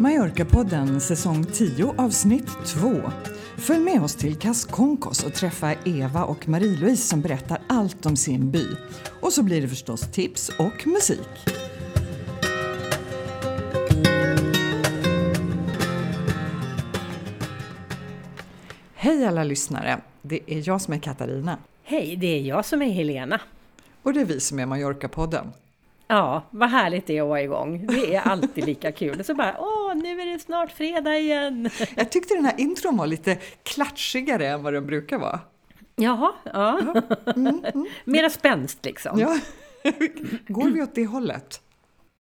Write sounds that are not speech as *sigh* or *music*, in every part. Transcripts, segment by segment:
Mallorca-podden säsong 10 avsnitt 2. Följ med oss till Cas Concos och träffa Eva och Marie-Louise som berättar allt om sin by. Och så blir det förstås tips och musik. Hej alla lyssnare! Det är jag som är Katarina. Hej, det är jag som är Helena. Och det är vi som är Mallorca-podden. Ja, vad härligt det är att vara igång. Det är alltid lika kul. Så bara, åh, nu är det snart fredag igen. Jag tyckte den här intron var lite klatschigare än vad den brukar vara. Jaha, ja. Mm, mm. Mera spänst liksom. Ja, *laughs* går vi åt det hållet?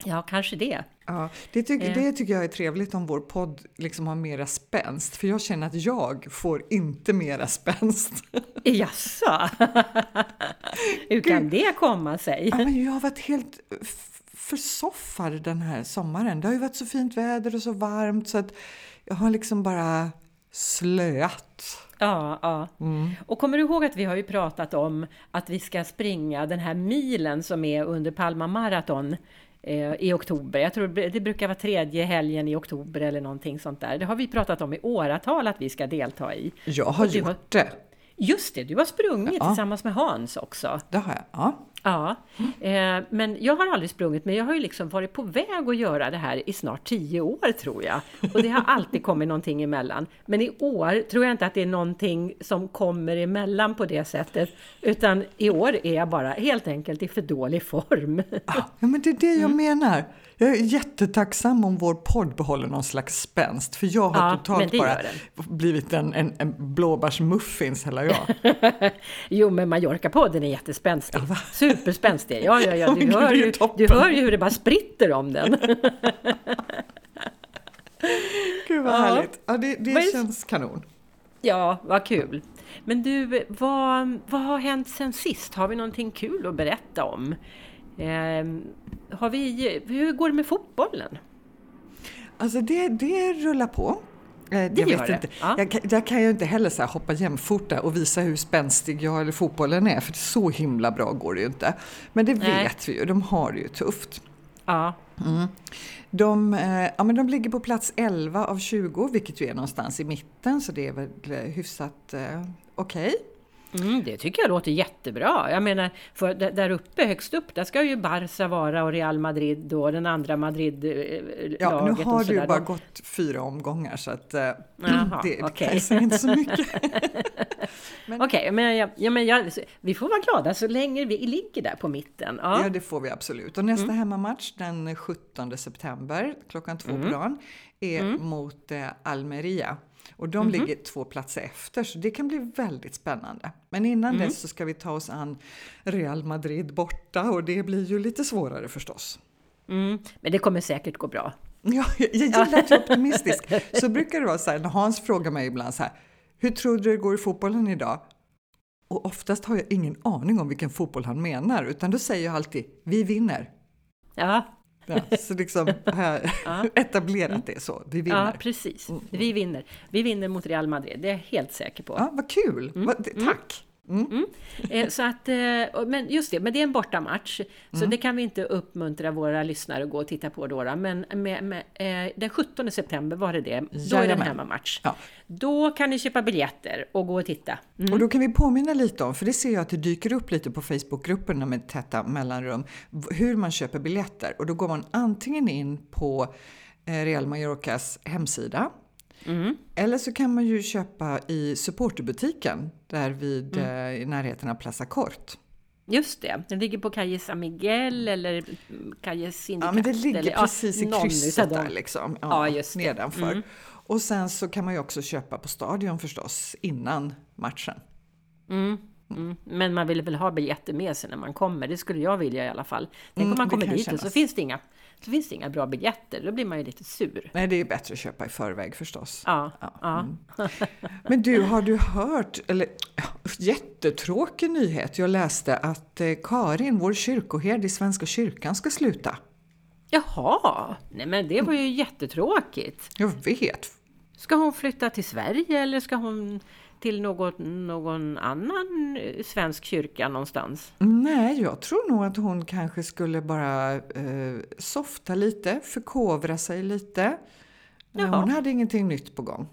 Ja, kanske det. Ja, det, tyck, eh. det tycker jag är trevligt om vår podd liksom har mera spänst, för jag känner att jag får inte mera spänst. *laughs* Jaså? *laughs* Hur kan det komma sig? Ja, men jag har varit helt försoffad den här sommaren. Det har ju varit så fint väder och så varmt så att jag har liksom bara slöat. Ja, ja. Mm. Och kommer du ihåg att vi har ju pratat om att vi ska springa den här milen som är under Palma Marathon i oktober. Jag tror det brukar vara tredje helgen i oktober eller någonting sånt där. Det har vi pratat om i åratal att vi ska delta i. Jag har gjort har... det. Just det, du har sprungit ja. tillsammans med Hans också. Det har jag, ja. Ja, eh, men jag har aldrig sprungit, men jag har ju liksom varit på väg att göra det här i snart tio år tror jag. Och det har alltid kommit någonting emellan. Men i år tror jag inte att det är någonting som kommer emellan på det sättet, utan i år är jag bara helt enkelt i för dålig form. Ja, men det är det jag mm. menar. Jag är jättetacksam om vår podd behåller någon slags spänst, för jag har ja, totalt bara blivit en, en, en blåbärsmuffins hela jag. *laughs* jo, men Mallorca-podden är jättespänstig. Ja, Superspänstig. Ja, ja, ja, *laughs* du, hör ju, du hör ju hur det bara spritter om den. *laughs* Gud vad ja. härligt. Ja, det, det vad känns kanon. Ja, vad kul. Men du, vad, vad har hänt sen sist? Har vi någonting kul att berätta om? Eh, har vi, hur går det med fotbollen? Alltså det, det rullar på. Eh, det jag vet det. inte. Ja. Jag, där kan jag inte heller så hoppa jämfota och visa hur spänstig jag eller fotbollen är, för så himla bra går det ju inte. Men det Nej. vet vi ju, de har det ju tufft. Ja. Mm. De, eh, ja, men de ligger på plats 11 av 20, vilket ju är någonstans i mitten, så det är väl hyfsat eh, okej. Okay. Mm, det tycker jag låter jättebra. Jag menar, för där uppe, högst upp, där ska ju Barca vara och Real Madrid och den andra Madrid-laget. Ja, nu har det ju bara gått fyra omgångar så att eh, Jaha, det, okay. det säger inte så mycket. *laughs* Okej, okay, men, jag, ja, men jag, vi får vara glada så länge vi ligger där på mitten. Ja, ja det får vi absolut. Och nästa mm. hemmamatch den 17 september klockan två mm. på dagen är mm. mot eh, Almeria. Och de mm -hmm. ligger två platser efter, så det kan bli väldigt spännande. Men innan mm. dess så ska vi ta oss an Real Madrid borta och det blir ju lite svårare förstås. Mm. Men det kommer säkert gå bra. Ja, jag, gillar att vara optimistisk. *laughs* Så brukar det vara så här, när Hans frågar mig ibland så här, hur tror du det går i fotbollen idag? Och oftast har jag ingen aning om vilken fotboll han menar, utan då säger jag alltid, vi vinner. Ja, Ja, *laughs* så liksom här, ja. *laughs* etablerat det så. Vi vinner. Ja, precis. Mm. Vi vinner. Vi vinner mot Real Madrid, det är jag helt säker på. Ja, vad kul! Mm. Tack! Mm. Mm. Eh, så att, eh, men just det, men det är en bortamatch. Så mm. det kan vi inte uppmuntra våra lyssnare att gå och titta på då. Men med, med, eh, den 17 september var det det. Då Jajamän. är det en hemmamatch. Ja. Då kan ni köpa biljetter och gå och titta. Mm. Och då kan vi påminna lite om, för det ser jag att det dyker upp lite på Facebookgrupperna med täta mellanrum, hur man köper biljetter. Och då går man antingen in på Real Mallorcas hemsida Mm. Eller så kan man ju köpa i supporterbutiken där vid mm. eh, i närheten av Plaza Kort. Just det, den ligger på Calle San Miguel eller Calle Sindicat. Ja, men det ligger eller, precis ja, i krysset där liksom. Ja, ja just nedanför. Mm. Och sen så kan man ju också köpa på Stadion förstås innan matchen. Mm. Mm. Men man vill väl ha biljetter med sig när man kommer, det skulle jag vilja i alla fall. Tänk mm, om man kommer dit och så finns det inga så finns det inga bra biljetter, då blir man ju lite sur. Nej, det är bättre att köpa i förväg förstås. Ja, ja. ja. Mm. *laughs* Men du, har du hört, eller jättetråkig nyhet, jag läste att eh, Karin, vår kyrkoherde i Svenska kyrkan, ska sluta. Jaha, nej men det var ju jättetråkigt. Jag vet. Ska hon flytta till Sverige eller ska hon till något, någon annan svensk kyrka någonstans? Nej, jag tror nog att hon kanske skulle bara eh, softa lite, förkovra sig lite. Jaha. Hon hade ingenting nytt på gång.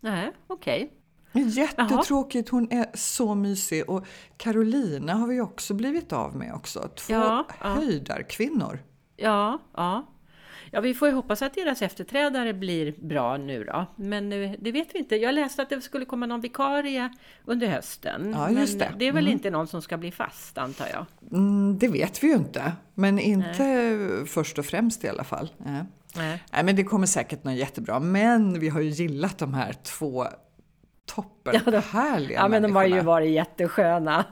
Nej, okej. Jättetråkigt, hon är så mysig. Och Carolina har vi också blivit av med också. Två ja. höjdarkvinnor. Ja, ja. Ja, vi får ju hoppas att deras efterträdare blir bra nu då. Men eh, det vet vi inte. Jag läste att det skulle komma någon vikarie under hösten. Ja, just men det. det är väl Mm. inte någon som ska bli fast, antar jag. Mm, det vet vi ju inte. Men inte först och främst i alla fall. Nej. Nej. Nej, men det kommer säkert något jättebra. Men vi har ju gillat de här två toppen Ja, de- härliga Ja, men de har ju varit jättesköna.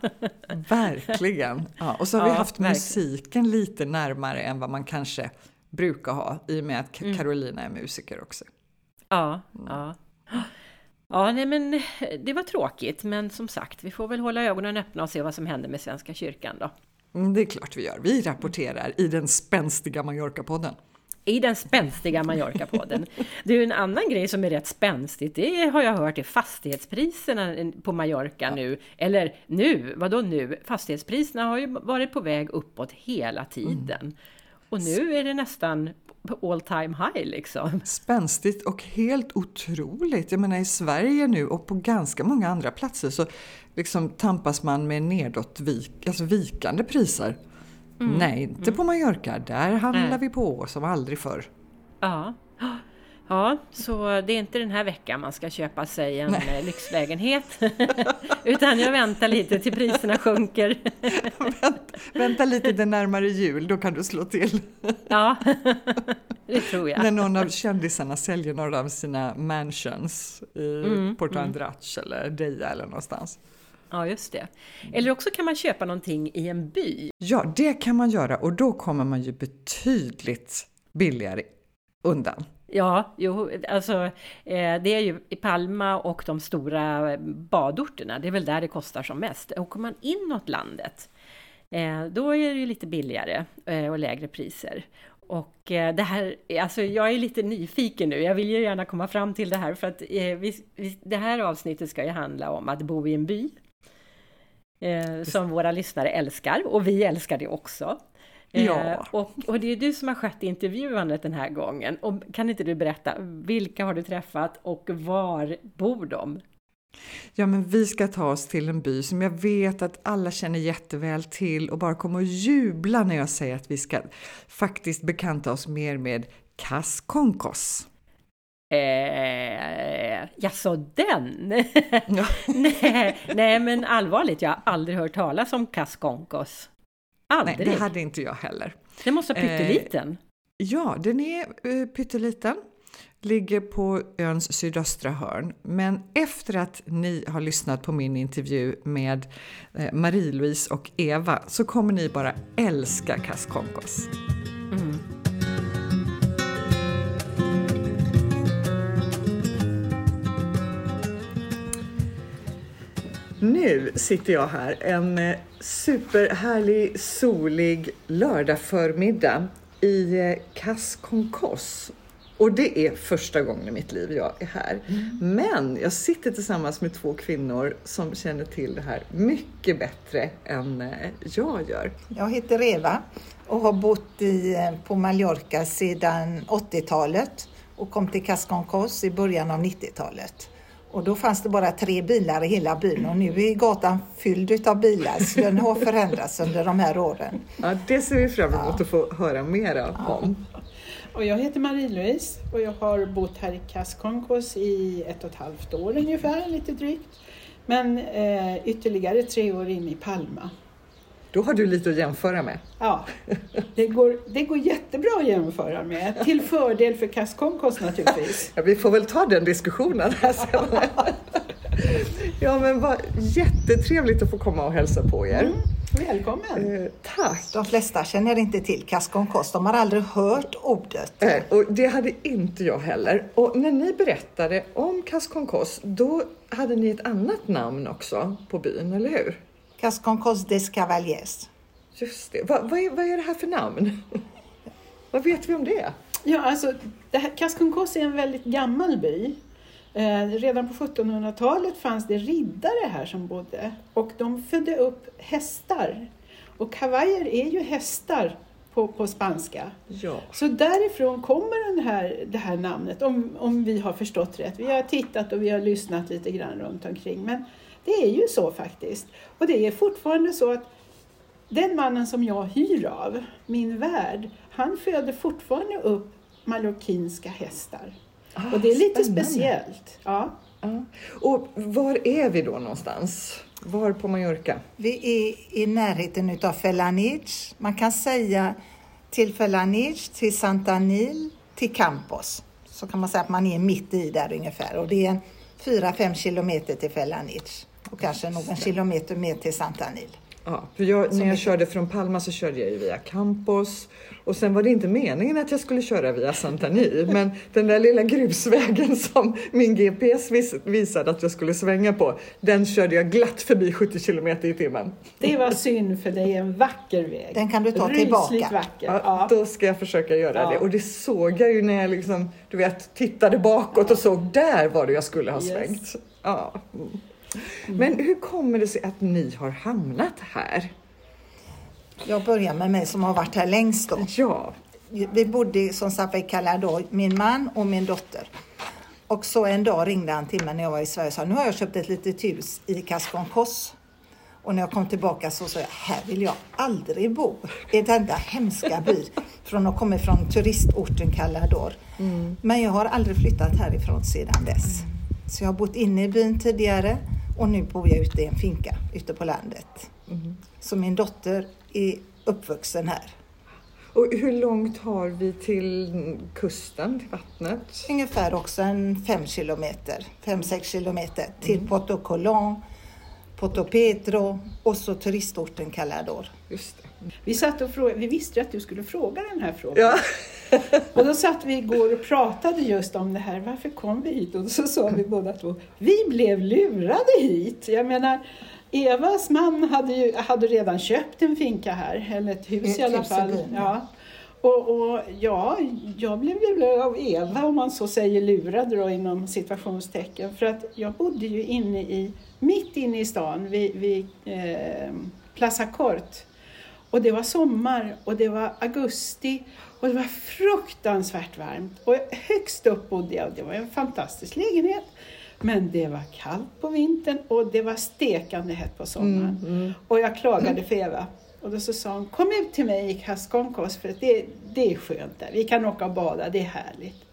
Verkligen. Ja, och så har vi Ja, haft verkligen. musiken lite närmare än vad man kanske brukar ha i och med att Mm. Carolina är musiker också. Ja, ja. *gasps* Ja, nej men eh, det var tråkigt, men som sagt, vi får väl hålla ögonen öppna och se vad som händer med Svenska kyrkan då. Mm, det är klart vi gör. Vi rapporterar i den spänstiga Mallorca-podden. I den spänstiga Mallorca-podden. Det är ju en annan grej som är rätt spänstigt, det har jag hört är fastighetspriserna på Mallorca nu. Eller nu, vadå nu? Fastighetspriserna har ju varit på väg uppåt hela tiden. Och nu är det nästan all time high liksom. Spänstigt och helt otroligt. Jag menar i Sverige nu och på ganska många andra platser så liksom tampas man med nedåt vik, alltså vikande priser. Nej, inte på Mallorca. Där handlar Mm. Nej. vi på som aldrig förr. Ja. Ja, så det är inte den här veckan man ska köpa sig en eh, lyxlägenhet. *laughs* Utan jag väntar lite till priserna sjunker. *laughs* Vänta lite den närmare jul, då kan du slå till. *laughs* Ja, det tror jag. När någon av kändisarna säljer några av sina mansions i Mm, Porto Andratx eller Deja eller någonstans. Ja, just det. Eller också kan man köpa någonting i en by. Ja, det kan man göra och då kommer man ju betydligt billigare undan. Ja, jo, alltså eh, det är ju i Palma och de stora badorterna, det är väl där det kostar som mest. Kommer man inåt landet, eh, då är det ju lite billigare eh, och lägre priser. Och eh, det här, alltså jag är lite nyfiken nu, jag vill ju gärna komma fram till det här för att eh, vi, vi, det här avsnittet ska ju handla om att bo i en by. Eh, som våra lyssnare älskar och vi älskar det också. Eh, Ja. och, och det är du som har skött intervjuandet den här gången. Och kan inte du berätta, vilka har du träffat och var bor de? Ja, men vi ska ta oss till en by som jag vet att alla känner jätteväl till och bara kommer att jubla när jag säger att vi ska faktiskt bekanta oss mer med Kaskonkos. Eh, jaså, den? Ja. *laughs* nej, nej, men allvarligt, jag har aldrig hört talas om Kaskonkos. Nej, Aldrig. det hade inte jag heller. Den måste vara pytteliten. Ja, den är eh, pytteliten. Ligger på öns sydöstra hörn. Men efter att ni har lyssnat på min intervju med eh, Marie-Louise och Eva så kommer ni bara älska Kaskonkos. Mm. Nu sitter jag här en eh, superhärlig solig lördagförmiddag i eh, Kaskonkos. Och det är första gången i mitt liv jag är här. Men jag sitter tillsammans med två kvinnor som känner till det här mycket bättre än eh, jag gör. Jag heter Eva och har bott i, på Mallorca sedan 80-talet och kom till Casconcos i början av 90-talet. Och då fanns det bara tre bilar i hela byn och nu är gatan fylld av bilar så den har förändrats under de här åren. Ja, det ser vi fram emot att få höra mera om. Och jag heter Marie-Louise och jag har bott här i Kaskonkos i ett och ett halvt år ungefär, lite drygt. Men eh, ytterligare tre år in i Palma. Då har du lite att jämföra med. Ja, det går, det går jättebra att jämföra med, till fördel för Kaskonkos naturligtvis. Ja, vi får väl ta den diskussionen här sen. *laughs* Ja, men vad jättetrevligt att få komma och hälsa på er. Mm, välkommen! Eh, tack! De flesta känner inte till Casconcos, de har aldrig hört ordet. Eh, och det hade inte jag heller. Och när ni berättade om Kaskonkos, då hade ni ett annat namn också på byn, eller hur? Casconcos des Cavaliers. Just det. Va, vad, är, vad är det här för namn? *laughs* vad vet vi om det? Ja, alltså, det här, Kaskonkos är en väldigt gammal by. Eh, redan på 1700-talet fanns det riddare här som bodde och de födde upp hästar. Och kavajer är ju hästar på, på spanska. Ja. Så därifrån kommer den här, det här namnet, om, om vi har förstått rätt. Vi har tittat och vi har lyssnat lite grann runt omkring. Men det är ju så faktiskt. Och det är fortfarande så att den mannen som jag hyr av, min värd, han föder fortfarande upp mallorquinska hästar. Ah, och det är lite spännande. speciellt. Ja. Ja. Och var är vi då någonstans? Var på Mallorca? Vi är i närheten utav Felanich. Man kan säga till Felanich, till Santanil, till Campos. Så kan man säga att man är mitt i där ungefär. Och det är 4-5 kilometer till Felanich. Och kanske någon kilometer mer till Santanil. Ja, för jag, när jag körde från Palma så körde jag ju via Campos och sen var det inte meningen att jag skulle köra via Santani *laughs* men den där lilla grusvägen som min GPS vis, visade att jag skulle svänga på den körde jag glatt förbi 70 kilometer i timmen. Det var synd för det är en vacker väg. Den kan du ta Rysligt tillbaka. vacker. Ja, Ja. Då ska jag försöka göra Ja. det och det såg jag ju när jag liksom, du vet, tittade bakåt och såg där var det jag skulle ha Yes. svängt. Ja. Mm. Men hur kommer det sig att ni har hamnat här? Jag börjar med mig som har varit här längst då. Ja, Vi bodde som sagt i Calador, min man och min dotter. Och så en dag ringde han till mig när jag var i Sverige och sa nu har jag köpt ett litet hus i Casconcos. Och när jag kom tillbaka så sa jag, här vill jag aldrig bo. I denna hemska by. Från att komma från turistorten Calador. Men jag har aldrig flyttat härifrån sedan dess. Så jag har bott inne i byn tidigare och nu bor jag ute i en finka ute på landet. Så min dotter är uppvuxen här. och hur långt har vi till kusten, till vattnet? Ungefär också en fem kilometer, fem, sex kilometer till Porto Colón, Porto Pedro och så turistorten Calador. Just det. Vi, satt och frågade, vi visste att du skulle fråga den här frågan. Ja. *laughs* *laughs* Och då satt vi igår och pratade just om det här. Varför kom vi hit? Och så sa vi båda två, vi blev lurade hit. Jag menar, Evas man hade, ju, hade redan köpt en finka här, eller ett hus i alla fall. ja. Och, och ja, jag blev lurad av Eva, om man så säger lurad då inom situationstecken. För att jag bodde ju inne i, mitt inne i stan vid, vid eh, Plaza Cort. Och det var sommar och det var augusti och det var fruktansvärt varmt. Och högst upp bodde jag och det var en fantastisk lägenhet. Men det var kallt på vintern och det var stekande hett på sommaren. Och jag klagade för Eva. Och då så sa hon, kom ut till mig i Casconcos för att det, det är skönt där. Vi kan åka och bada, det är härligt.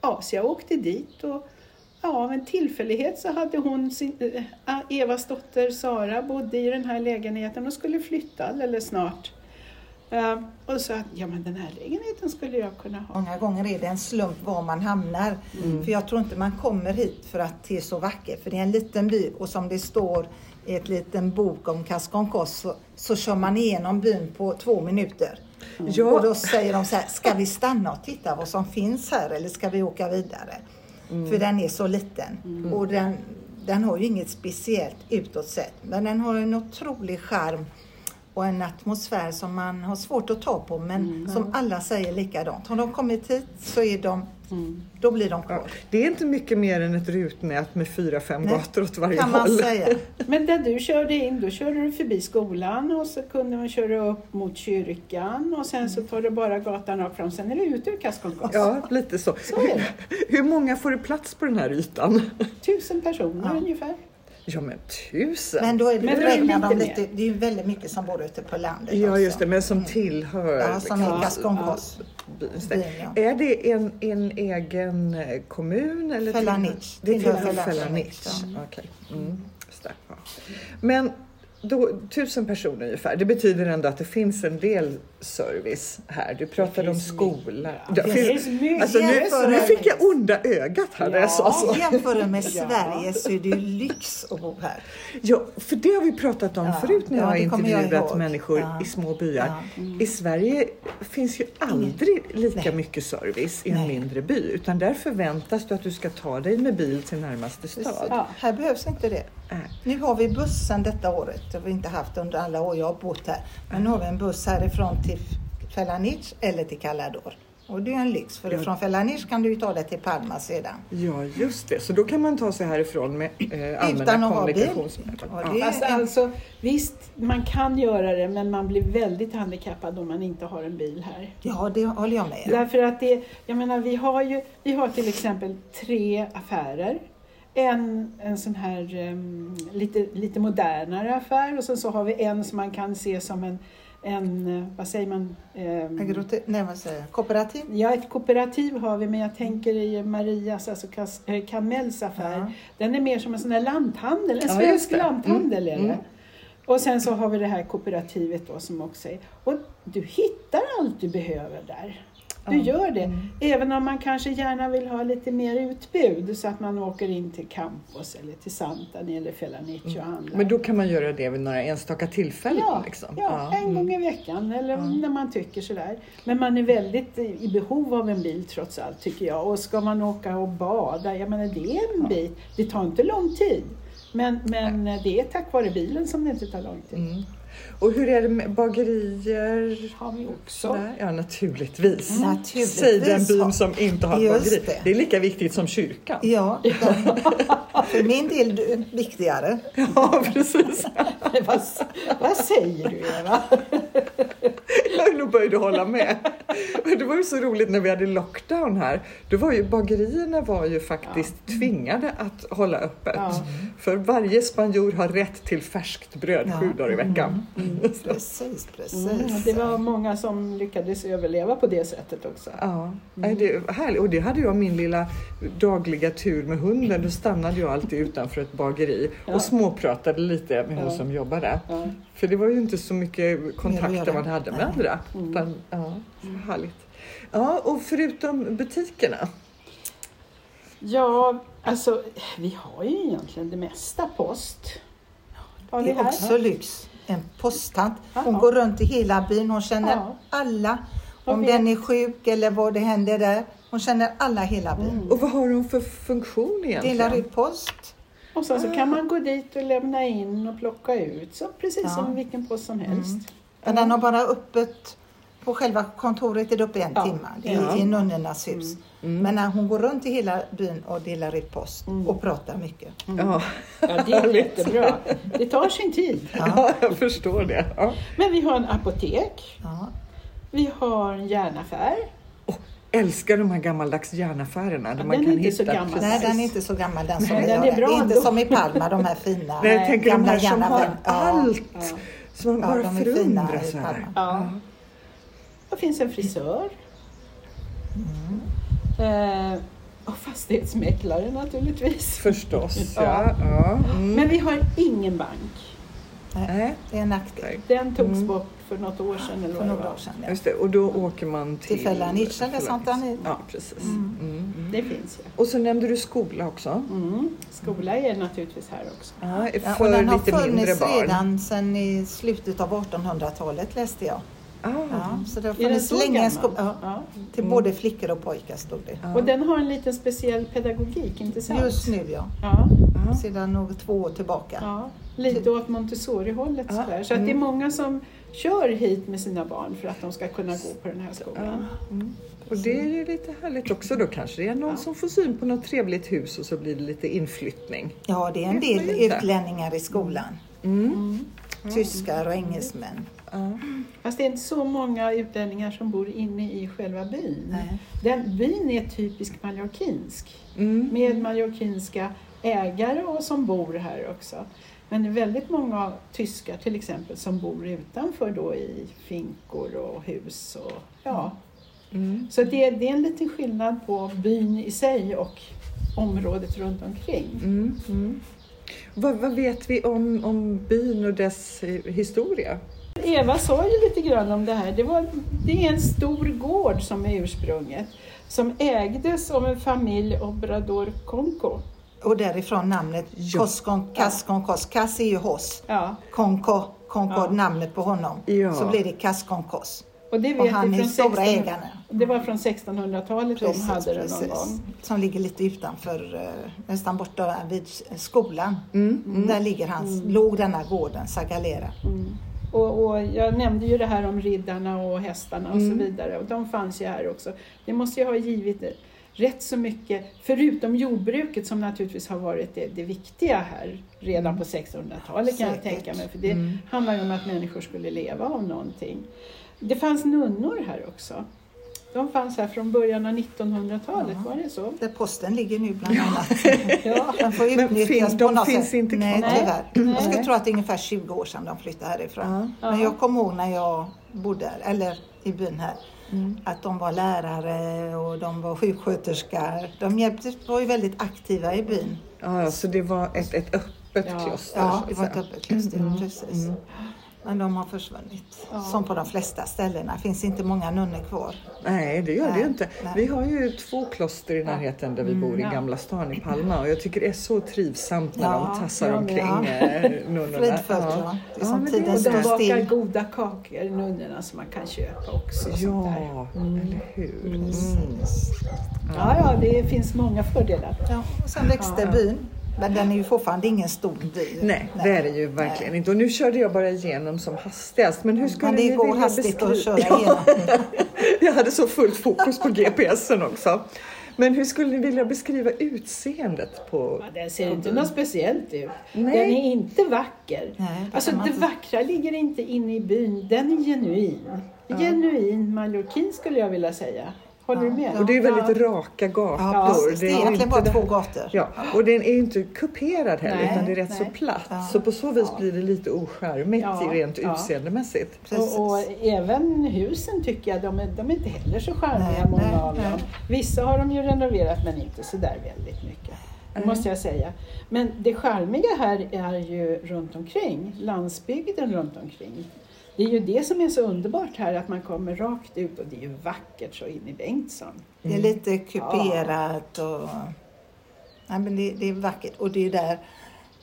Ja, så jag åkte dit och ja, av en tillfällighet så hade hon sin, äh, Evas dotter Sara bodde i den här lägenheten och skulle flytta alldeles snart. Uh, och sa att ja, men den här lägenheten skulle jag kunna ha. Många gånger är det en slump var man hamnar. För jag tror inte man kommer hit för att det är så vackert. För det är en liten by och som det står i ett liten bok om Casconcos så, så kör man igenom byn på två minuter. Ja. Och då säger de så här, ska vi stanna och titta vad som finns här eller ska vi åka vidare? För den är så liten. Och den, den har ju inget speciellt utåt sett. Men den har en otrolig charm och en atmosfär som man har svårt att ta på men som alla säger likadant. Har de kommit hit så är de, då blir de Ja, kvar. det är inte mycket mer än ett rutnät med fyra, fem Nej, gator åt varje kan man håll. säga. *laughs* Men där du körde in, då körde du förbi skolan och så kunde man köra upp mot kyrkan och sen så tar du bara gatan rakt fram. Sen är det ut ur Casconcos. Ja, lite så. Så är det. Hur många får det plats på den här ytan? Tusen personer Ja. ungefär. Ja, men tusen! Men då är det, Men det är räknar de lite det är ju väldigt mycket som bor ute på landet ja, också. just det, men som tillhör... Ja, som liksom, är Casconcos. byns- byn, ja. Är det en, en egen eh, kommun? Eller Felanich. Det Tillhör Felanich. Okej. Mm, det, ja. Men då, tusen personer ungefär. Det betyder ändå att det finns en del service här. Du pratade om skola. mycket. Det finns- mycket. Alltså, nu, nu fick jag onda ögat här när jag sa så. Jämför med *laughs* Ja. Sverige så är det ju lyx att bo här. Ja, för det har vi pratat om Ja, förut när ja, jag har jag intervjuat ihåg. människor Ja. i små byar. Ja. I Sverige finns ju aldrig lika Nej. mycket service i en Nej. mindre by utan där förväntas du att du ska ta dig med bil till närmaste stad. Ja. Här behövs inte det. Nu har vi bussen detta året. Det har vi inte haft under alla år jag har bott här. Men nu har vi en buss härifrån till Felanich eller till Calador. Och det är en lyx för Ja. från Felanich kan du ju ta dig till Palma sedan. Ja, just det. Så då kan man ta sig härifrån med eh, allmänna Utan att kommunikationsmedel. Ja, Fast alltså, visst, man kan göra det men man blir väldigt handikappad om man inte har en bil här. Ja, det håller jag med om. Därför att det, jag menar vi har ju, vi har till exempel tre affärer. En, en sån här em, lite, lite modernare affär och sen så har vi en som man kan se som en, en eh, vad säger man? Em, Agrote- Nej, vad säger jag? Kooperativ? Ja, ett kooperativ har vi, men jag tänker i Marias, alltså Kas- eh, Kamells affär. Ja. Den är mer som en sån här lanthandel, en Ja, svensk det. lanthandel är det. Mm. Och sen så har vi det här kooperativet då som också är... Och du hittar allt du behöver där. Du gör det. Mm. Även om man kanske gärna vill ha lite mer utbud så att man åker in till Campos eller till Santani eller Felanich och handlar. Mm. Men då kan man göra det vid några enstaka tillfällen? Ja, liksom. ja, en Mm. gång i veckan eller när man tycker sådär. Men man är väldigt i i behov av en bil trots allt tycker jag. Och ska man åka och bada, jag menar det är en bit. Det tar inte lång tid. Men, men det är tack vare bilen som det inte tar lång tid. Mm. Och hur är det med bagerier? Har vi också. Sådär? Ja, naturligtvis. Naturligtvis. Säg den byn som inte har Just bageri. det. Det. är lika viktigt som kyrkan. Ja, *laughs* för min del du- viktigare. Ja, precis. *laughs* vad, vad säger du Eva? Nu börjar du hålla med. Men det var ju så roligt när vi hade lockdown här. Då var ju bagerierna var ju faktiskt tvingade att hålla öppet. Ja. För varje spanjor har rätt till färskt bröd Ja. sju dagar i veckan. *laughs* Precis, precis. Mm, det var många som lyckades överleva på det sättet också. Ja, nej, det är härligt. Och det hade jag min lilla dagliga tur med hunden. Då stannade jag alltid utanför ett bageri Ja. och småpratade lite med hon Ja. som jobbade. För det var ju inte så mycket kontakter man hade med andra. Mm. Utan, ja, så härligt. Ja, och förutom butikerna. Ja, alltså vi har ju egentligen det mesta post. Har Det är här? också lyx. En posttant. Hon går runt i hela byn. Hon känner alla. Om den är sjuk eller vad det händer där. Hon känner alla hela byn. Mm. Och vad har hon för funktion egentligen? Delar ut post. Och sen så kan man gå dit och lämna in och plocka ut, så precis Ja. som vilken post som helst. Men den har bara öppet på själva kontoret är det uppe en Ja. timme. Det är Ja. i nunnornas hus. Mm. Men när hon går runt i hela byn och delar ut post Mm. och pratar mycket. Ja, Ja, det är *laughs* jättebra. Det tar sin tid. Ja. ja, jag förstår det. Ja. Men vi har en apotek, Ja. vi har en järnaffär. Älskar de här gammaldags järnaffärerna. där Ja, man den är kan inte så hitta gammal. precis- Nej, den är inte så gammal den som Nej, den är bra är inte ändå. som i Palma, de här fina Nej, jag tänker de här som har allt. Ja. Så man Ja, bara de är förundras över. Ja. Det finns en frisör. Eh, och fastighetsmäklare naturligtvis. Förstås, *laughs* Ja. ja. ja. Mm. Men vi har ingen bank. Nej, Det är en nackdel. Den togs Mm. bort för något år sedan. Eller För några år sedan. Ja. just det. Och då åker man till... Till Felanitsch eller. Santani. Ja, precis. Mm. Mm. Mm. Det finns ju. Och så nämnde du skola också. Mm. Skola är naturligtvis här också. Ja, Ja, för och den har lite mindre funnits barn. redan sedan i slutet av 1800-talet läste jag. Ah. Ja, så det har funnits så länge skola. Ja, Ja. till Mm. både flickor och pojkar stod det. Ja. Och den har en liten speciell pedagogik, inte sant? Just nu ja, Ja, Ja. sedan något två år tillbaka. ja. Lite åt Montessori-hållet Ja. sådär. Så att det är Mm. många som kör hit med sina barn för att de ska kunna gå på den här skolan. Mm. Och det är ju lite härligt också. Då kanske det är någon Ja. som får syn på något trevligt hus och så blir det lite inflyttning. Ja, det är en del utlänningar i skolan. Mm. Mm. Tyskar och engelsmän. Ja. Fast det är inte så många utlänningar som bor inne i själva byn. Nej. Den byn är typisk mallorquinsk. Mm. Med mallorquinska ägare och som bor här också. Men väldigt många tyskar till exempel som bor utanför då i finkor och hus. Och, ja. Mm. Så det, det är en liten skillnad på byn i sig och området runt omkring. Mm. Mm. Vad, vad vet vi om, om byn och dess eh, historia? Eva sa ju lite grann om det här. Det, var, det är en stor gård som är ursprunget. Som ägdes av en familj Obrador Conco. Och därifrån namnet Ja. Koskon, Kaskon Kos. Kass är ju hos. Ja, Konko, Konko Ja. namnet på honom. Ja. Så blir det Kaskon Kos. och det Och vet han vi är från stora 1600 ägaren. Det var från 1600-talet de hade det någon gång. Som ligger lite utanför, eh, nästan borta vid skolan. Mm. Mm. Där ligger hans, låg denna gården, Sagalera. Mm. Och, och jag nämnde ju det här om riddarna och hästarna och Mm. så vidare och de fanns ju här också. Det måste ju ha givit rätt så mycket, förutom jordbruket som naturligtvis har varit det, det viktiga här redan på 1600-talet kan jag tänka mig. För det Mm. handlar ju om att människor skulle leva av någonting. Det fanns nunnor här också. De fanns här från början av 1900-talet, Ja. var det så? Där posten ligger nu bland annat. *laughs* Ja. Den får utnyttjas fin- på de något finns sätt. inte kvar? Nej. tyvärr. Nej. Jag skulle tro att det är ungefär 20 år sedan de flyttade härifrån. Ja. Men jag kommer ihåg när jag bodde här, eller i byn här, Mm. att de var lärare och de var sjuksköterskor. De hjälpte, var ju väldigt aktiva i byn. Ja, så det var ett, ett öppet Ja. kloster. Ja, det var ett öppet kluster, Mm. precis. Mm. Men de har försvunnit. Ja. Som på de flesta ställena. Det finns inte många nunnor kvar. Nej, det gör det ju Nej, inte. nej. Vi har ju två kloster i närheten där vi bor i ja. Gamla stan i Palma och jag tycker det är så trivsamt när Ja, de tassar ja, omkring ja. eh, nunnorna. Fridfullt, ja. Det är som tiden Och står de bakar still. goda kakor, nunnorna, som man kan köpa också. och sånt där. Ja, eller hur. Mm. Ja, ja, det finns många fördelar. Ja, och sen växte Ja. byn. Men den är ju fortfarande ingen stor by. Nej, det är det ju verkligen inte. Och nu körde jag bara igenom som hastigast. Men hur skulle Men det ni går hastigt att köra igenom. *laughs* Jag hade så fullt fokus på GPSen också. Men hur skulle ni vilja beskriva utseendet på... Ja, den ser inte något speciellt ut. Nej. Den är inte vacker. Nej, det alltså det vackra ligger inte inne i byn, den är genuin. Genuin mallorquin skulle jag vilja säga. Håller du med? Och det är väldigt Ja. raka gator. Ja, precis. Det är ju egentligen inte bara det- två gator. Ja, och den är inte kuperad heller Nej, utan det är rätt så nej. platt. Ja. Så på så vis blir det lite ocharmigt Ja, rent ja. utseendemässigt. Och, och även husen tycker jag, de är, de är inte heller så charmiga Nej, många nej, av nej. dem. Vissa har de ju renoverat men inte så där väldigt mycket. Det Nej. måste jag säga. Men det charmiga här är ju runt omkring, landsbygden runt omkring. Det är ju det som är så underbart här, att man kommer rakt ut och det är ju vackert så in i Bengtsson. Det är lite kuperat och... Nej, men det, det är vackert. Och det är där,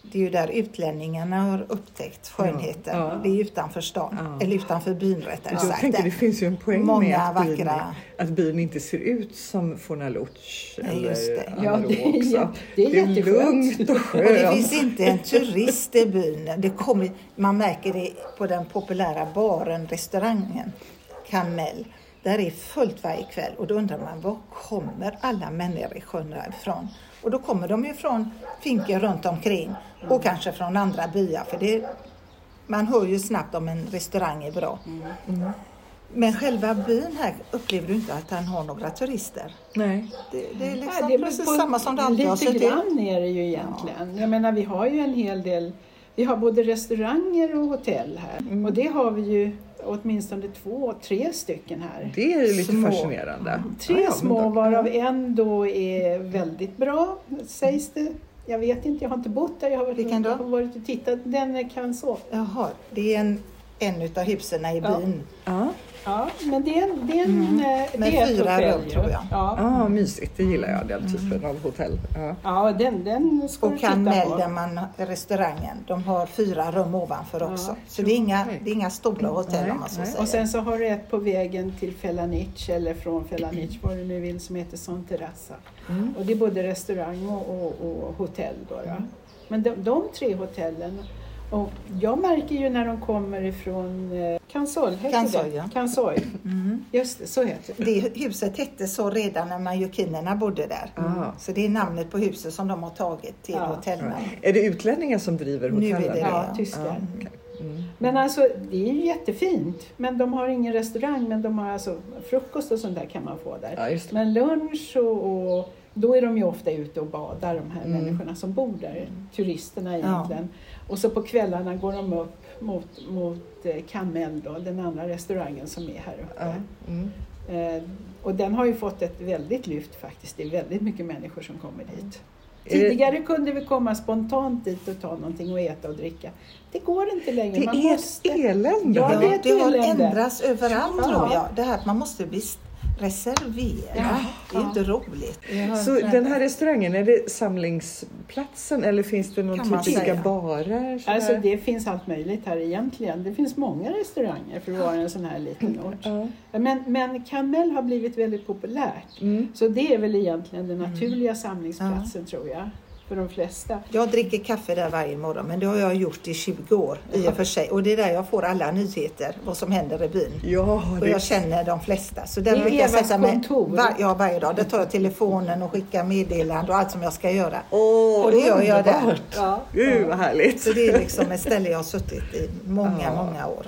det är ju där utlänningarna har upptäckt skönheten. Ja, ja. Det är utanför stan, Ja. eller utanför byn rättare Jag sagt. tänker det finns ju en poäng Många med att byn, vackra- att byn inte ser ut som Fornaluch Nej, eller just det. Ja, det är också. jä- det är lugnt och Och det skönt. finns inte en turist i byn. Det kommer, man märker det på den populära baren, restaurangen Kamel. Där är fullt varje kväll och då undrar man var kommer alla människor ifrån? Och då kommer de ju från finkor runt omkring och kanske från andra byar för det, man hör ju snabbt om en restaurang är bra. Men själva byn här upplever du inte att den har några turister. Nej. Det, det är liksom Ja, det precis på- samma som det alltid har Lite sett ut. grann är det ju egentligen. Jag menar vi har ju en hel del, vi har både restauranger och hotell här. Mm. Och det har vi ju åtminstone två, tre stycken här. Det är lite Små. fascinerande. Tre Ja, små då- varav en då är väldigt bra sägs det. Jag vet inte, jag har inte bott där. Jag har varit, Vilken då? jag har varit och tittat. Den är Canso. Jaha, det är en, en utav husen i Ja. byn. Ja, Ja, men det är, en- det är, en, Mm. eh, Med det är ett fyra hotell rum, ju. tror jag. Ja, ah, mysigt. Det gillar jag, den Mm. typen av hotell. Ja. ja den, den ska du Och på. där man, restaurangen, de har fyra rum ovanför Ja, också. Så det är inga, det är inga stora hotell Nej, om man så säger. Och sen så har du ett på vägen till Felanich eller från Felanich, vad du nu vill, som heter Son Terrassa. Mm. Och det är både restaurang och, och, och hotell. Då, då. Men de, de tre hotellen, och jag märker ju när de kommer ifrån eh, Kansol, heter Kansoy, det? ja. Kansoy. Mm. Just det, så heter det. Det huset hette så redan när majokinerna bodde där. Ah. Så det är namnet på huset som de har tagit till Ja. hotellnamn. Är det utlänningar som driver Nu är hotellen? det Ja, Ja. tyskar. Ja, okej. Mm. Men alltså det är ju jättefint. Men de har ingen restaurang, men de har alltså frukost och sånt där kan man få där. Ja, just det. Men lunch och, och då är de ju ofta ute och badar, de här Mm. människorna som bor där, turisterna egentligen. Och så på kvällarna går de upp mot, mot eh, Kamel då, den andra restauranger som är här uppe. Ja. Mm. Eh, och den har ju fått ett väldigt lyft faktiskt. Det är väldigt mycket människor som kommer dit. Är det- Tidigare kunde vi komma spontant dit och ta någonting och äta och dricka. Det går inte längre. Det Man är måste... ett elände. Ja, Ja, det är ett det har ändrats överallt Ja. tror jag. Det här att man måste bli reservera. Ja. Det är inte roligt. Så den här restaurangen, är det samlingsplatsen eller finns det någon typiska barer? Alltså det finns allt möjligt här egentligen. Det finns många restauranger för att vara en sån här liten ort. Ja. Men, men Kamel har blivit väldigt populärt. Mm. Så det är väl egentligen den naturliga samlingsplatsen tror jag. För de flesta. Jag dricker kaffe där varje morgon, men det har jag gjort i 20 år i och för sig. Och det är där jag får alla nyheter, vad som händer i byn. Ja, Och jag känner de flesta. Så där Det är brukar jag sätta mig kontor. var, ja, varje dag. Där tar jag telefonen och skickar meddelande och allt som jag ska göra. Åh, och det gör jag där. Ja. Gud vad härligt. Så det är liksom ett ställe jag har suttit i många, Ja. många år.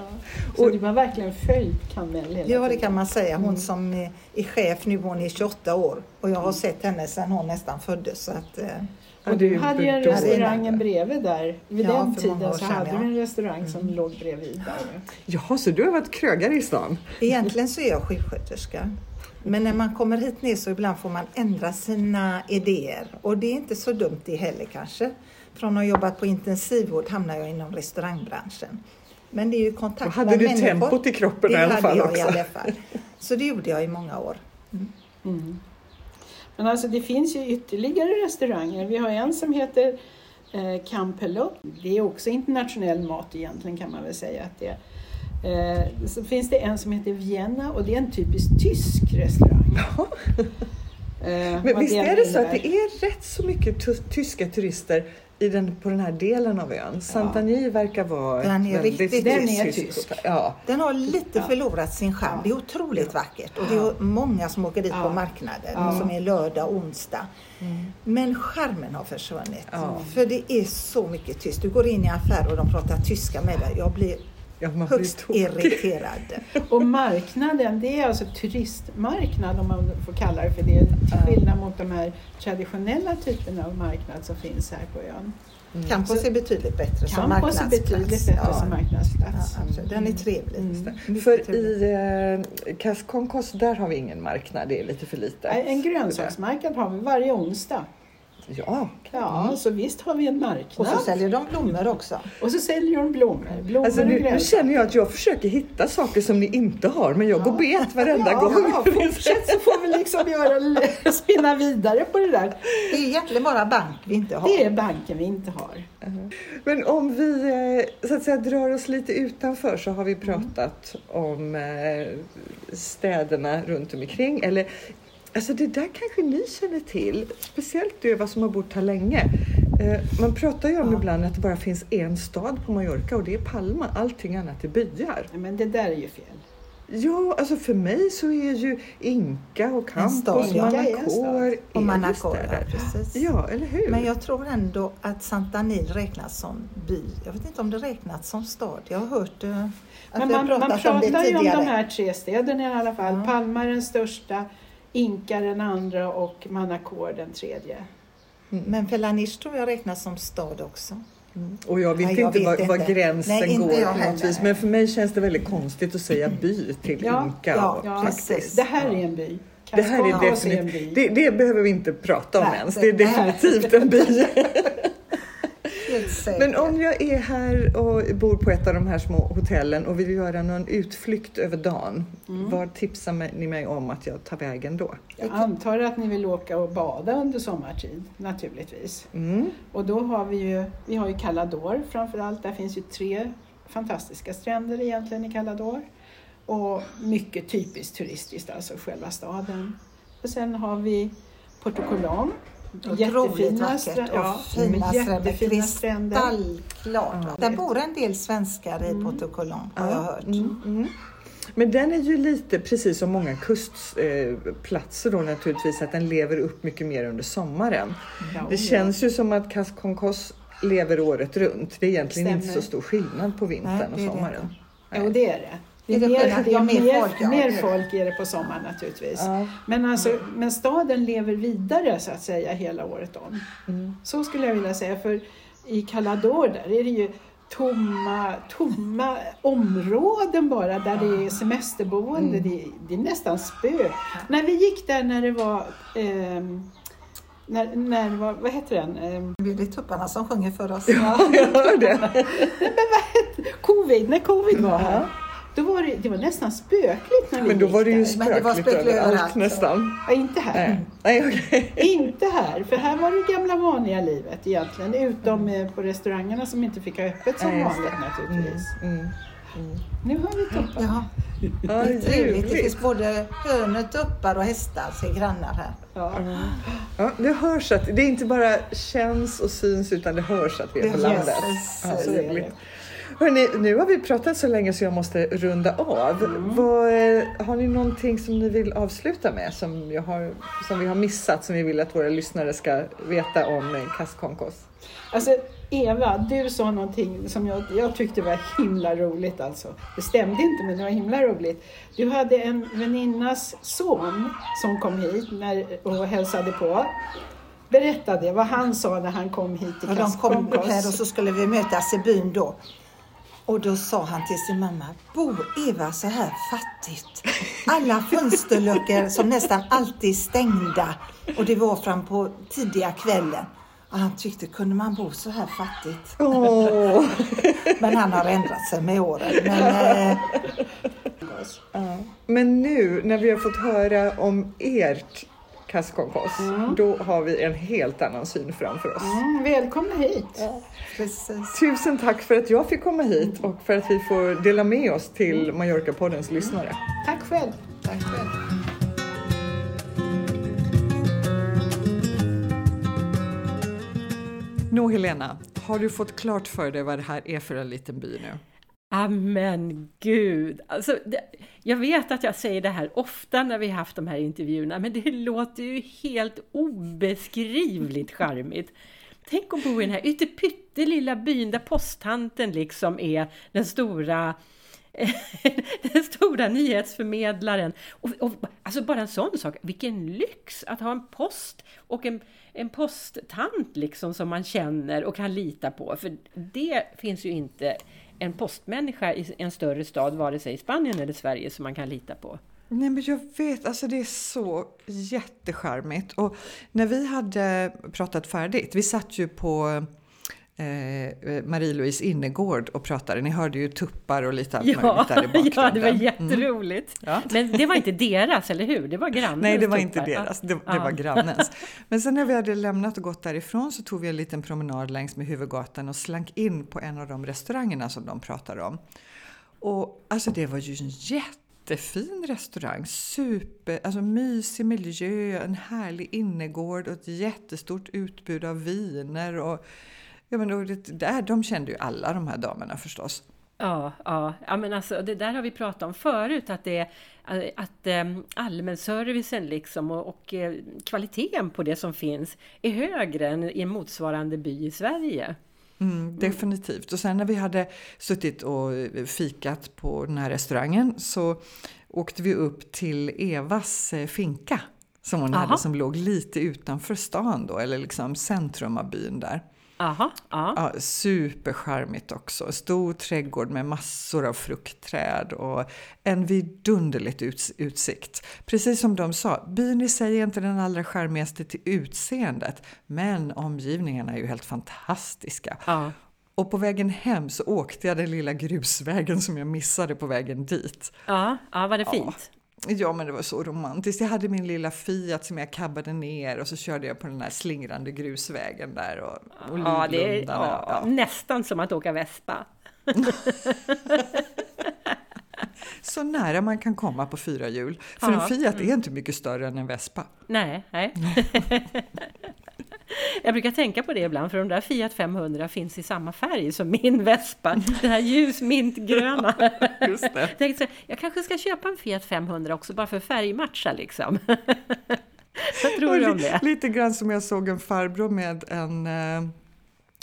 Så du har verkligen följt Kamel hela Ja, det kan man säga. Mm. Hon som är, chef nu, hon är 28 år. Och jag har sett henne sedan hon nästan föddes. Så att, eh, Ja, Och är du hade ju en bredvid där. Vid Ja, den tiden så sedan, hade ja. du en restaurang som låg bredvid där. Jaha, så du har varit krögare i stan? egentligen så är jag sjuksköterska. Men när man kommer hit ner så ibland får man ändra sina idéer. Och det är inte så dumt det heller kanske. Från att ha jobbat på intensivvård hamnar jag inom restaurangbranschen. Men det är ju kontakt Då hade med du människor. tempot i kroppen det i alla hade fall jag också. i alla fall. Så det gjorde jag i många år. Mm. Men alltså det finns ju ytterligare restauranger. Vi har en som heter eh, Campelot. Det är också internationell mat egentligen kan man väl säga att det är. Eh, så finns det en som heter Vienna och det är en typisk tysk restaurang. Eh, Men visst är det så att det är rätt så mycket tyska turister i den, på den här delen av ön? Santani verkar vara Den är väldigt riktigt Den är tysk. Ja. Den har lite Ja. förlorat sin charm. Det är otroligt vackert och det är många som åker dit på marknaden som är lördag och onsdag. Men charmen har försvunnit. För det är så mycket tyst. Du går in i en affär och de pratar tyska med dig. Jag blir Ja, högst irriterad. *laughs* Och marknaden, det är alltså turistmarknad om man får kalla det för det. Till skillnad mot de här traditionella typerna av marknad som finns här på ön. Campus är betydligt bättre som Campus är marknadsplats. betydligt bättre ja. som marknadsplats. Ja, absolut. Den är trevlig. Mm. Mycket För trevlig. i eh, Casconcos, där har vi ingen marknad. Det är lite för lite. En grönsaksmarknad har vi varje onsdag. Ja. Ja, så visst har vi en Och marknad. så säljer de blommor också. Och så säljer de blommor. Blommor Alltså och nu, nu känner jag att jag försöker hitta saker som ni inte har, men jag går bet varenda Ja, gång. ja, fortsätt så får vi liksom göra, *laughs* spinna vidare på det där. Det är egentligen bara bank vi inte har. Det är banken vi inte har. Men om vi eh, så att säga drar oss lite utanför så har vi pratat om eh, städerna runt omkring. Eller, alltså det där kanske ni känner till, speciellt du Eva som har bott här länge. Eh, man pratar ju om Ja. ibland att det bara finns en stad på Mallorca och det är Palma. Allting annat är byar. Men det där är ju fel. Ja, alltså för mig så är ju Inka och Campos Manacor Och Manacor, ja, precis. Ja, eller hur? Men jag tror ändå att Santanil räknas som by. Jag vet inte om det räknas som stad. Jag har hört eh, att Men vi har man, man pratat om det pratar ju om tidigare. de här tre städerna i alla fall. Ja. Palma är den största, Inka den andra och Manacor den tredje. Mm, Men Felanish tror jag räknas som stad också. Och jag vet Nej, jag inte vet var, var inte. gränsen Nej, inte går på något heller. vis. Men för mig känns det väldigt konstigt att säga by till Ja, Inka. ja, och- Ja, Precis. Det här är en by. Det här är Cascos en by. definitivt, det, det behöver vi inte prata om Nej, ens. Det är definitivt en by. *laughs* Säkert. Men om jag är här och bor på ett av de här små hotellen och vill göra någon utflykt över dagen. Mm. Vad tipsar ni mig om att jag tar vägen då? Jag antar att ni vill åka och bada under sommartid naturligtvis. Mm. Och då har vi ju, vi har ju Calador framförallt. Där finns ju tre fantastiska stränder egentligen i Calador. Och mycket typiskt turistiskt, alltså själva staden. Och sen har vi Porto Colom. Otroligt vackert strä- och ja, fina stränder. jättefina stränder. Kristallklart. Ja. Där bor en del svenskar i Porto Colom har jag hört. Mm, mm. Men den är ju lite precis som många kustplatser då naturligtvis att den lever upp mycket mer under sommaren. Ja, Det känns ju som att Casconcos lever året runt. Det är egentligen inte Stämmer. så stor skillnad på vintern Nej, och är det sommaren. Jo, det är det. Det är, det mer, det är mer folk, ja. mer folk är det på sommaren naturligtvis. Ja. Men, alltså, men staden lever vidare så att säga hela året om. Mm. Så skulle jag vilja säga. För i Calador där är det ju tomma, tomma områden bara där det är semesterboende. Mm. Det, det är nästan spö. När vi gick där när det var ehm, när, när var, vad heter den? Ehm, Det är tupparna som sjunger för oss. Ja, jag hör det. *laughs* covid, när covid var här. Då var det, det var nästan spökligt när vi Men då var det ju där. Men det var spökligt överallt nästan. Ja, inte här. Nej, Nej okej. *laughs* Inte här, för här var det gamla vanliga livet egentligen. Utom eh, på restaurangerna som inte fick ha öppet som Nej, vanligt Mm, naturligtvis. mm. Nu har vi toppar. Ja, Ja, det är trevligt. Det finns både hönor, tuppar och hästar, ser grannar här. Ja. Ja, det hörs att det inte bara känns och syns utan det hörs att vi är på Det landet. hörs, Ja, så så är det. roligt. Hörrni, nu har vi pratat så länge så jag måste runda av. Mm. Vad, eh, har ni någonting som ni vill avsluta med som, jag har, som vi har missat som vi vill att våra lyssnare ska veta om Kaskonkos? Alltså Eva, du sa någonting som jag, jag tyckte var himla roligt alltså. Det stämde inte men det var himla roligt. Du hade en väninnas son som kom hit när, och hälsade på. Berätta det, vad han sa när han kom hit till Och de kom här och så skulle vi mötas i byn då. Och då sa han till sin mamma, bor Eva så här fattigt? Alla fönsterluckor som nästan alltid stängda och det var fram på tidiga kvällen. Och han tyckte, kunde man bo så här fattigt? Åh! Men han har ändrat sig med åren. Men, eh, Men nu när vi har fått höra om ert Kaskonkos, då har vi en helt annan syn framför oss. Mm, välkomna hit! precis. Tusen tack för att jag fick komma hit och för att vi får dela med oss till Mallorca-poddens lyssnare. Tack själv! Tack själv. Nå Helena, har du fått klart för dig vad det här är för en liten by nu? Amen gud! Alltså, det, jag vet att jag säger det här ofta när vi har haft de här intervjuerna, men det låter ju helt obeskrivligt charmigt. Tänk att bo i den här ytterpyttelilla byn där posttanten liksom är den stora *laughs* den stora nyhetsförmedlaren. Och, och, alltså bara en sån sak, vilken lyx att ha en post och en, en posttant liksom som man känner och kan lita på. För det finns ju inte en postmänniska i en större stad, vare sig i Spanien eller Sverige, som man kan lita på. Nej men jag vet, alltså det är så jättecharmigt. Och när vi hade pratat färdigt, vi satt ju på eh, Marie-Louise innergård och pratade. Ni hörde ju tuppar och lite allt Ja, möjligt där i bakgrunden. *laughs* ja, det var Mm. jätteroligt. Ja. Men det var inte deras, eller hur? Det var grannens Nej, det var inte tuppar. deras, det, det var grannens. Men sen när vi hade lämnat och gått därifrån så tog vi en liten promenad längs med huvudgatan och slank in på en av de restaurangerna som de pratade om. Och alltså det var ju en jättefin restaurang, super, alltså mysig miljö, en härlig innergård och ett jättestort utbud av viner. Och, ja, men det, där, de kände ju alla de här damerna förstås. Ja, ja, ja, men alltså det där har vi pratat om förut, att, det, att äm, allmänservicen liksom och, och eh, kvaliteten på det som finns är högre än i en motsvarande by i Sverige. Mm, definitivt. Och sen när vi hade suttit och fikat på den här restaurangen så åkte vi upp till Evas eh, finka som hon Aha. hade som låg lite utanför stan då, eller liksom centrum av byn där. Aha, ja. Ja, supercharmigt också. Stor trädgård med massor av fruktträd och en vidunderligt uts- utsikt. Precis som de sa, byn i sig är inte den allra charmigaste till utseendet, men omgivningarna är ju helt fantastiska. ja. Och på vägen hem så åkte jag den lilla grusvägen som jag missade på vägen dit. Ja, ja, var det fint? Ja, men det var så romantiskt. Jag hade min lilla Fiat som jag kabbade ner och så körde jag på den här slingrande grusvägen där och, och Ja, det är ja, Ja. nästan som att åka vespa. *laughs* *laughs* Så nära man kan komma på fyra hjul. För Ja, en Fiat är inte mycket större än en Vespa. Nej, nej. *laughs* Jag brukar tänka på det ibland, för de där Fiat 500 finns i samma färg som min Vespa. Den här ljus mintgröna. *laughs* Just det. Jag tänkte så, jag kanske ska köpa en Fiat 500 också, bara för färgmatcha liksom. Vad tror du om det? Lite grann som jag såg en farbror med en, eh,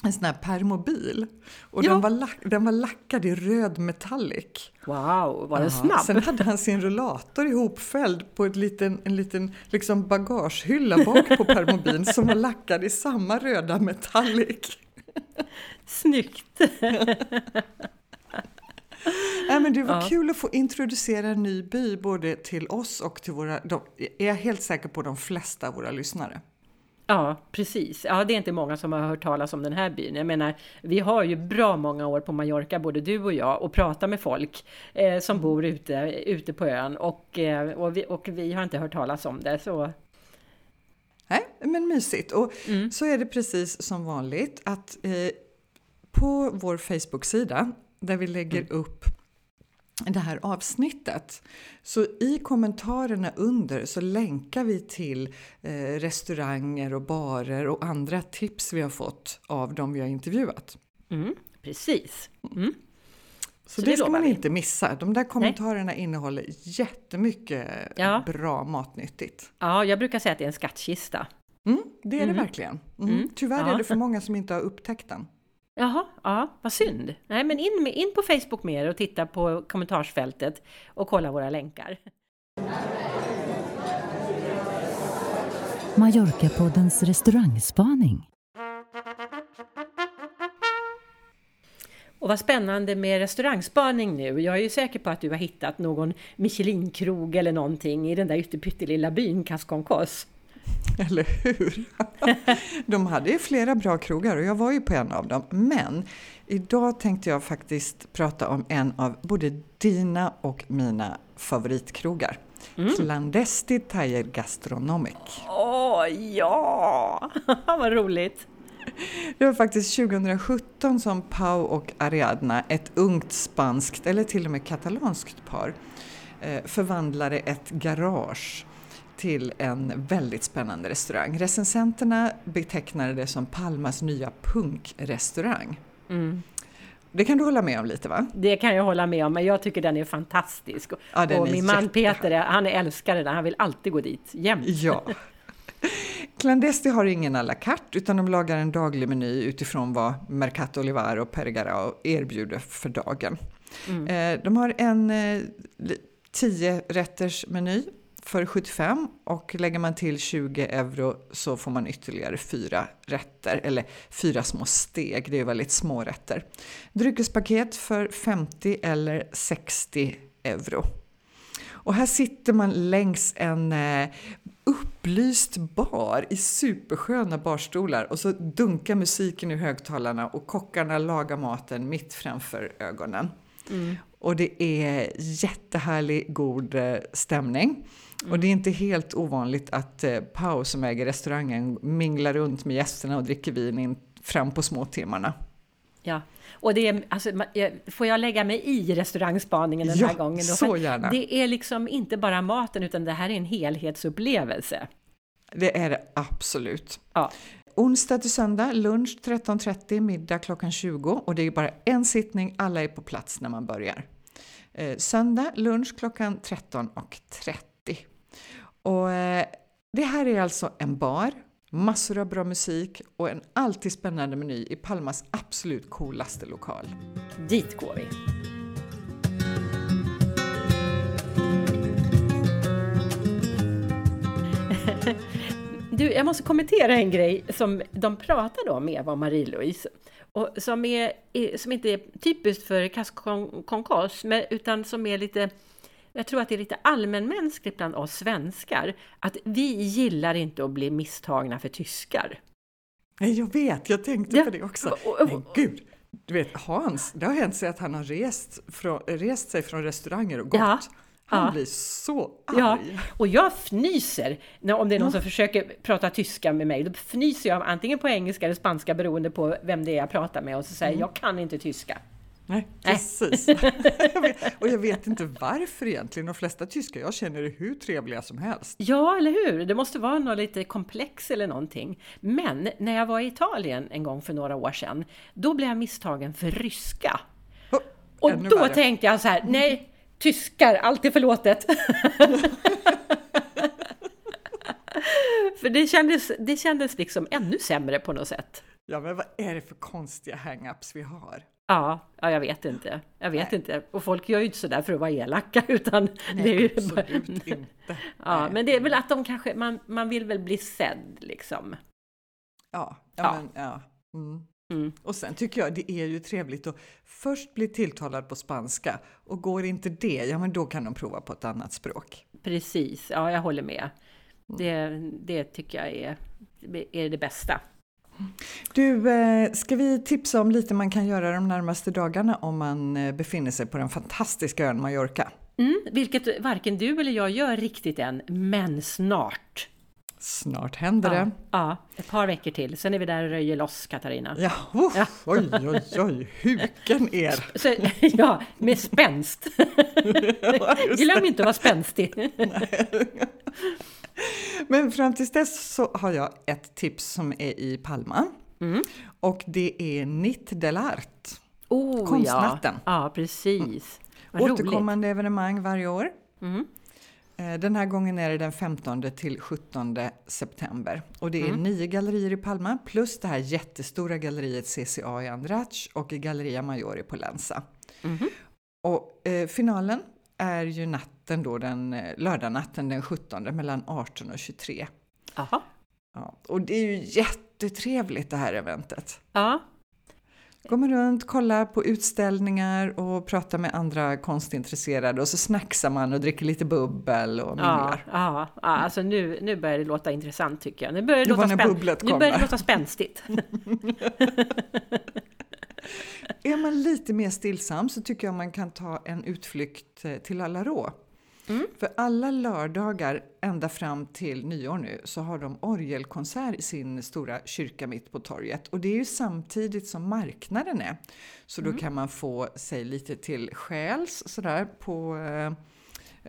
en sån här permobil. Och Ja. den, var lack, den var lackad i röd metallic. Wow, var den Ja, snabb? Sen hade han sin rullator ihopfälld på ett liten, en liten liksom bagagehylla bak på permobilen som var lackad i samma röda metallic. Snyggt! Nej, men det var Ja. kul att få introducera en ny by både till oss och till våra, de, är jag helt säker på de flesta av våra lyssnare. Ja, precis. Ja, det är inte många som har hört talas om den här byn. Jag menar, vi har ju bra många år på Mallorca, både du och jag, och pratar med folk eh, som bor ute, ute på ön och, eh, och, vi, och vi har inte hört talas om det. Så Nej, men mysigt. Och Mm. så är det precis som vanligt att eh, på vår Facebook-sida där vi lägger Mm. upp det här avsnittet. Så i kommentarerna under så länkar vi till eh, restauranger och barer och andra tips vi har fått av de vi har intervjuat. Mm, precis. Mm. Så, så, det, det ska man vi. inte missa. De där kommentarerna Nej. innehåller jättemycket ja. bra matnyttigt. Ja, jag brukar säga att det är en skattkista. Mm, det är mm. det verkligen. Mm. mm. Tyvärr ja. är det för många som inte har upptäckt den. Jaha, ja, vad synd. Nej, men in, in på Facebook med er och titta på kommentarsfältet och kolla våra länkar. Mallorca-poddens restaurangspaning. Och vad spännande med restaurangspaning nu. Jag är ju säker på att du har hittat någon Michelinkrog eller någonting i den där pyttelilla byn Casconcos. *laughs* Eller hur? *laughs* De hade ju flera bra krogar och jag var ju på en av dem. Men idag tänkte jag faktiskt prata om en av både dina och mina favoritkrogar. Mm. Clandesti Thayer Gastronomic. Åh, oh, ja! *laughs* Vad roligt! Det var faktiskt 2017 som Pau och Ariadna, ett ungt spanskt eller till och med katalanskt par, eh, förvandlade ett garage till en väldigt spännande restaurang. Recensenterna betecknade det som Palmas nya punkrestaurang. Mm. Det kan du hålla med om lite va? Det kan jag hålla med om, men jag tycker den är fantastisk. Ja, den och min man Peter, han är älskare där, han vill alltid gå dit, jämt. Ja. Clandesti har ingen à la carte utan de lagar en daglig meny utifrån vad Mercato Olivar och Pergarao erbjuder för dagen. Mm. Eh, de har en 10 eh, rätters meny för 75 och lägger man till 20 euro så får man ytterligare fyra rätter, eller fyra små steg, det är väldigt små rätter. Dryckespaket för 50 eller 60 euro. Och här sitter man längs en eh, upplyst bar i supersköna barstolar och så dunkar musiken i högtalarna och kockarna lagar maten mitt framför ögonen. Mm. Och det är jättehärlig god eh, stämning. Mm. Och det är inte helt ovanligt att eh, Pau som äger restaurangen minglar runt med gästerna och dricker vin in fram på småtimmarna. Ja, och det är, alltså, får jag lägga mig i restaurangspaningen den ja, här gången? Då? så gärna! Det är liksom inte bara maten, utan det här är en helhetsupplevelse. Det är det absolut. Ja. Onsdag till söndag, lunch 13.30, middag klockan 20 och det är bara en sittning, alla är på plats när man börjar. Eh, söndag, lunch klockan 13.30. Och eh, det här är alltså en bar, massor av bra musik och en alltid spännande meny i Palmas absolut coolaste lokal. Dit går vi! *laughs* Du, jag måste kommentera en grej som de pratade om, Eva och Marie-Louise, och som, är, som inte är typiskt för Casconcos, utan som är lite jag tror att det är lite allmänmänskligt bland oss svenskar, att vi gillar inte att bli misstagna för tyskar. Nej, jag vet, jag tänkte ja. på det också. Men gud, du vet Hans, det har hänt sig att han har rest, från, rest sig från restauranger och gått. Ja. Han ja. blir så arg. Ja, och jag fnyser när, om det är någon ja. som försöker prata tyska med mig. Då fnyser jag antingen på engelska eller spanska beroende på vem det är jag pratar med och så säger mm. jag kan inte tyska. Nej, precis. *laughs* och jag vet inte varför egentligen. De flesta tyskar jag känner är hur trevliga som helst. Ja, eller hur? Det måste vara något lite komplex eller någonting. Men när jag var i Italien en gång för några år sedan, då blev jag misstagen för ryska. Oh, och då värre. tänkte jag så här, nej, tyskar, allt är förlåtet. *laughs* för det kändes, det kändes liksom ännu sämre på något sätt. Ja, men vad är det för konstiga hang-ups vi har? Ja, ja, jag vet inte. Jag vet Nej. inte. Och folk gör ju inte sådär för att vara elaka *laughs* utan Nej, det är ju absolut bara... inte. *laughs* Ja, men det är väl att de kanske, man, man vill väl bli sedd liksom. Ja, ja, ja. Men, ja. Mm. Mm. Och sen tycker jag det är ju trevligt att först bli tilltalad på spanska och går inte det, ja men då kan de prova på ett annat språk. Precis, ja jag håller med. Mm. Det, det tycker jag är, är det bästa. Du, eh, ska vi tipsa om lite man kan göra de närmaste dagarna om man eh, befinner sig på den fantastiska ön Mallorca? Mm, vilket varken du eller jag gör riktigt än, men snart. Snart händer Ja, det. ja, ett par veckor till, sen är vi där och röjer loss Katarina. Ja, oh, oj, oj, oj, huken er! *laughs* Så, ja, med spänst. *laughs* Glöm inte att vara spänstig. *laughs* Men fram tills dess så har jag ett tips som är i Palma. Mm. Och det är Nit del Art. Oh, Konstnatten. Ja, ja precis. Vad roligt. Återkommande evenemang varje år. Mm. Eh, Den här gången är det den 15 till 17 september. Och det är Mm. nio gallerier i Palma plus det här jättestora galleriet CCA i Andratx och Galleria Major i Polensa. Mhm. Och eh, finalen är ju natten då, den eh, lördagnatten den 17 mellan 18 och 23. Jaha. Ja, och det är ju jättetrevligt det här eventet. Ja, Går man runt, kollar på utställningar och pratar med andra konstintresserade och så snacksar man och dricker lite bubbel och ja, minglar. ja, ja, alltså nu, nu börjar det låta intressant tycker jag. Nu börjar det, Det låta, bubblet nu börjar det låta spänstigt. *laughs* *laughs* Är man lite mer stillsam så tycker jag man kan ta en utflykt eh, till Alarå. Mm. För alla lördagar ända fram till nyår nu så har de orgelkonsert i sin stora kyrka mitt på torget. Och det är ju samtidigt som marknaden är. Så Mm. då kan man få sig lite till själs sådär på eh,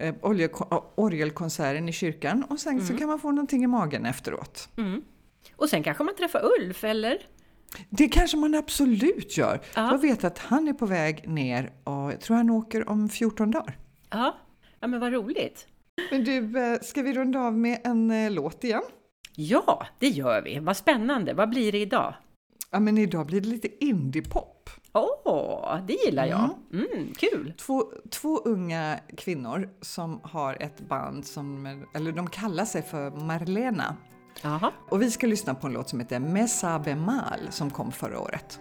eh, orgelko- orgelkonserten i kyrkan och sen så kan man få någonting i magen efteråt. Mm. Och sen kanske man träffar Ulf, eller? Det kanske man absolut gör. Ja. Jag vet att han är på väg ner och jag tror han åker om 14 dagar. Ja, ja men vad roligt. Men du, eh, ska vi runda av med en eh, låt igen? Ja, det gör vi. Vad spännande. Vad blir det idag? Ja, men idag blir det lite indiepop. Åh, det gillar jag. Mm, kul. Två, två unga kvinnor som har ett band som, eller de kallar sig för Marlena. Jaha. Och vi ska lyssna på en låt som heter Mesabe Mal som kom förra året.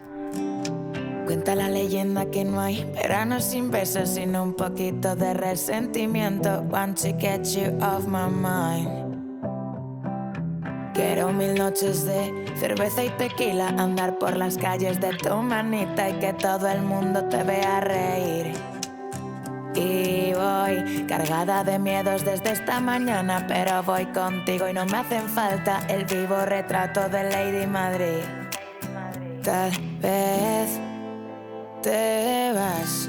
Cuenta la leyenda que no hay verano sin besos, sino un poquito de resentimiento. Want to get you off my mind. Quiero mil noches de cerveza y tequila, andar por las calles de tu manita y que todo el mundo te vea reír. Y voy cargada de miedos desde esta mañana, pero voy contigo y no me hacen falta el vivo retrato de Lady Madrid. Tal vez te vas.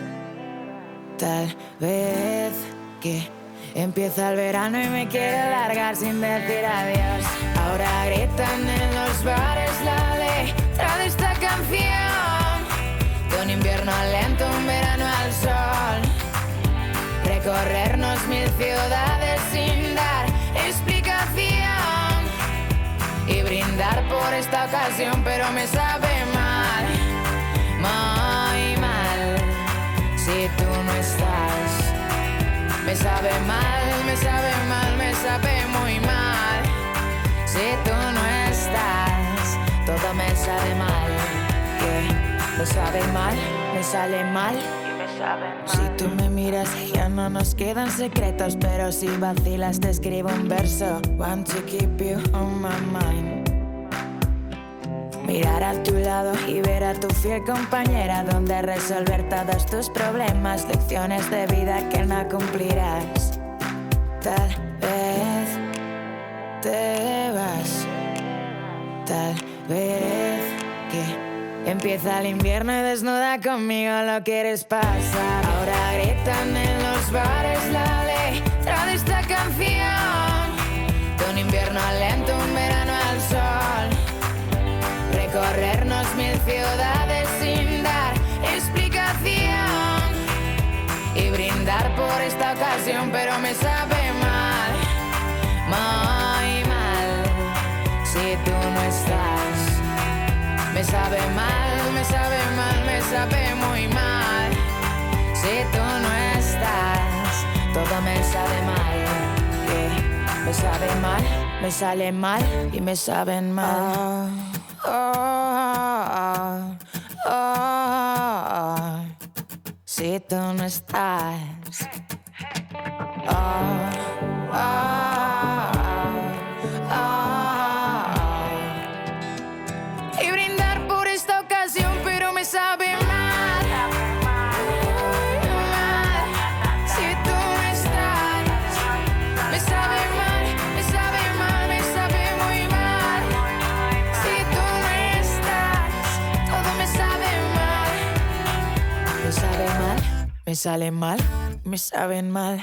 Tal vez que empieza el verano y me quiero largar sin decir adiós. Ahora gritan en los bares la letra de esta canción. De un invierno lento, Recorrernos mil ciudades sin dar explicación. Y brindar por esta ocasión, pero me sabe mal, muy mal. Si tú no estás, me sabe mal, me sabe mal, me sabe muy mal. Si tú no estás, todo me sabe mal. que Me sabe mal, me sale mal. Si tú me miras ya no nos quedan secretos Pero si vacilas te escribo un verso. Want to keep you on my mind. Mirar a tu lado y ver a tu fiel compañera Donde resolver todos tus problemas Lecciones de vida que no cumplirás. Tal vez te vas Tal vez que Empieza el invierno y desnuda conmigo lo quieres pasar. Ahora gritan en los bares la letra de esta canción. De un invierno lento, un verano al sol. Recorrernos mil ciudades sin dar explicación. Y brindar por esta ocasión, pero me sabe Si tú no estás, todo me sabe mal. Me sabe mal, me sale mal y me saben mal. Oh, oh, oh. Si tú no estás. Me salen mal, me saben mal.